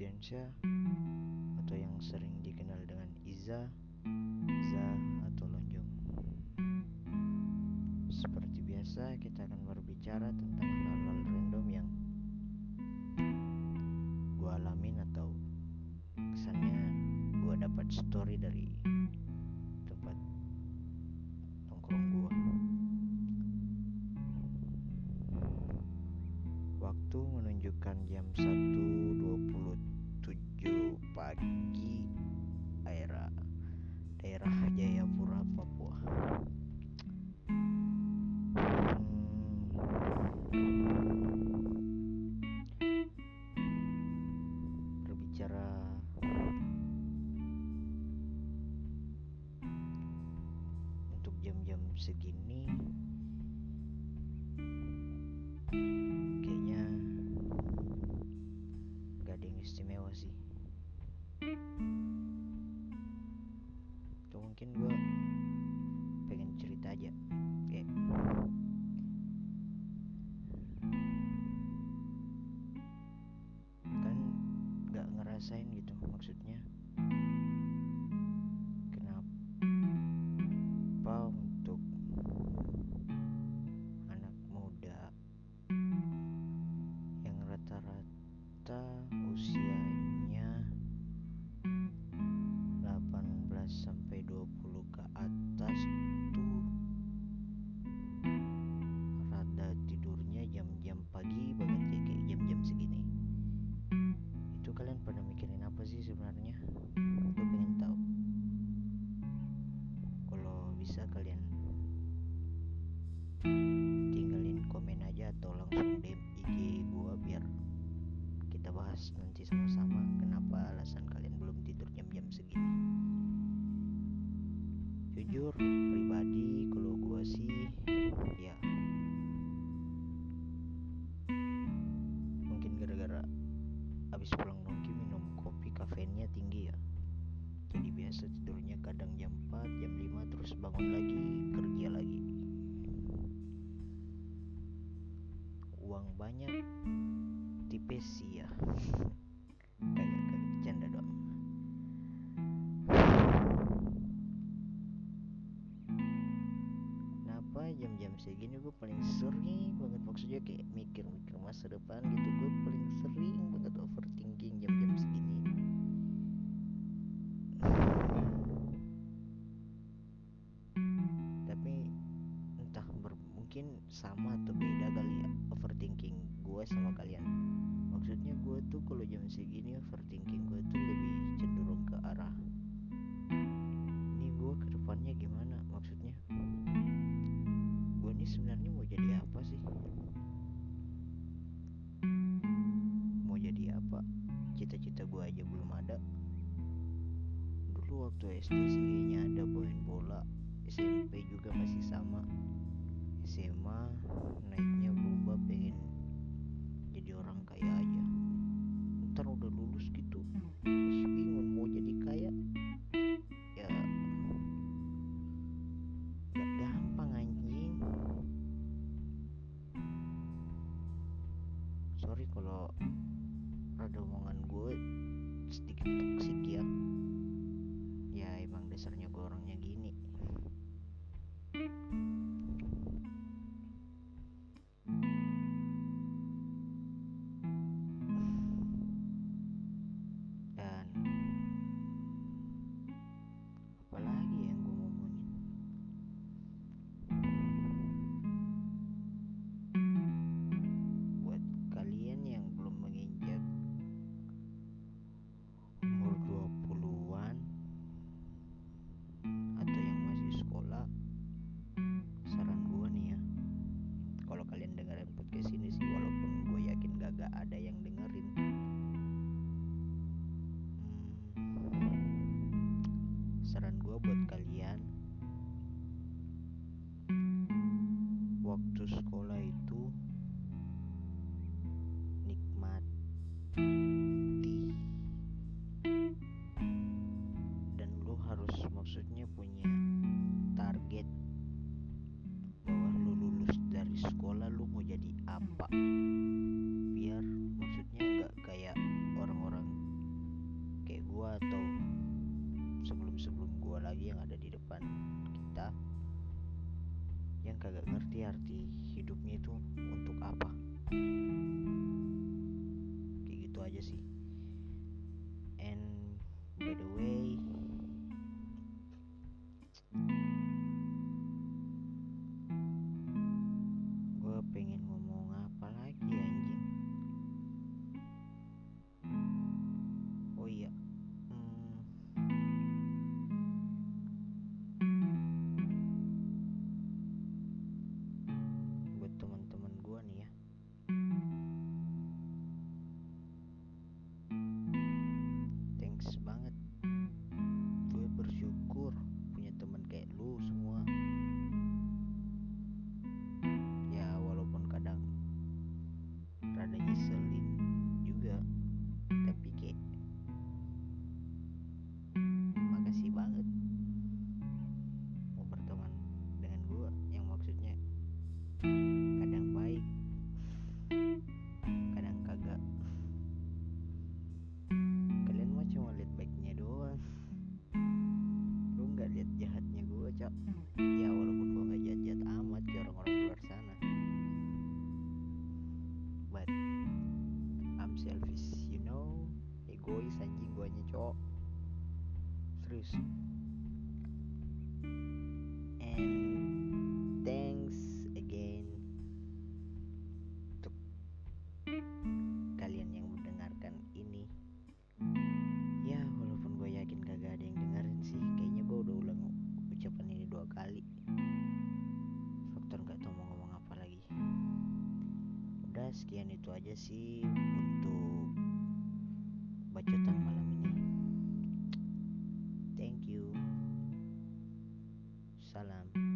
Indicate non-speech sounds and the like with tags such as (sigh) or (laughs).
Diansyah atau yang sering dikenal dengan Iza, Za atau Lonjong. Seperti biasa kita akan berbicara tentang hal-hal random yang gue alamin atau kesannya gue dapat story dari tempat nongkrong gue. Waktu menunjukkan jam 1.27 pagi daerah daerah Jayapura, Papua. Hmm, berbicara untuk jam-jam segini mungkin gue pengen cerita aja. Kayak kan gak ngerasain gitu maksudnya bahas nanti sama-sama. Kenapa alasan kalian belum tidur jam-jam segini? Jujur pribadi kalau gua sih ya. Mungkin gara-gara habis pulang nongki minum kopi kafeinnya tinggi ya. Jadi biasa tidurnya kadang jam 4 jam 5 terus bangun lagi kerja lagi. Uang banyak tipes sih ya (laughs) kagak kagak bercanda doang. Kenapa jam-jam segini gue paling sering banget? Maksudnya kayak mikir-mikir masa depan gitu gue paling sering banget overthinking jam-jam segini. (sighs) Tapi entah mungkin sama atau beda kali ya overthinking gue sama kalian tuh kalau jam segini overthinking gue tuh lebih cenderung ke arah ini gue ke depannya gimana? Maksudnya gue ini sebenarnya mau jadi apa sih? Mau jadi apa? Cita-cita gue aja belum ada. Dulu waktu SD sih ada main bola SMP juga masih sama SMA sorry kalau ada omongan gue sedikit toksik ya. Ya emang dasarnya gue orangnya gini waktu kagak ngerti arti hidupnya itu untuk apa. Kayak gitu aja sih. ya walaupun gue gak jahat-jahat amat ke orang-orang luar sana. But I'm selfish you know? Egois anjing gue cowok. Serius. sekian itu aja sih untuk bacotan malam ini. Thank you. Salam.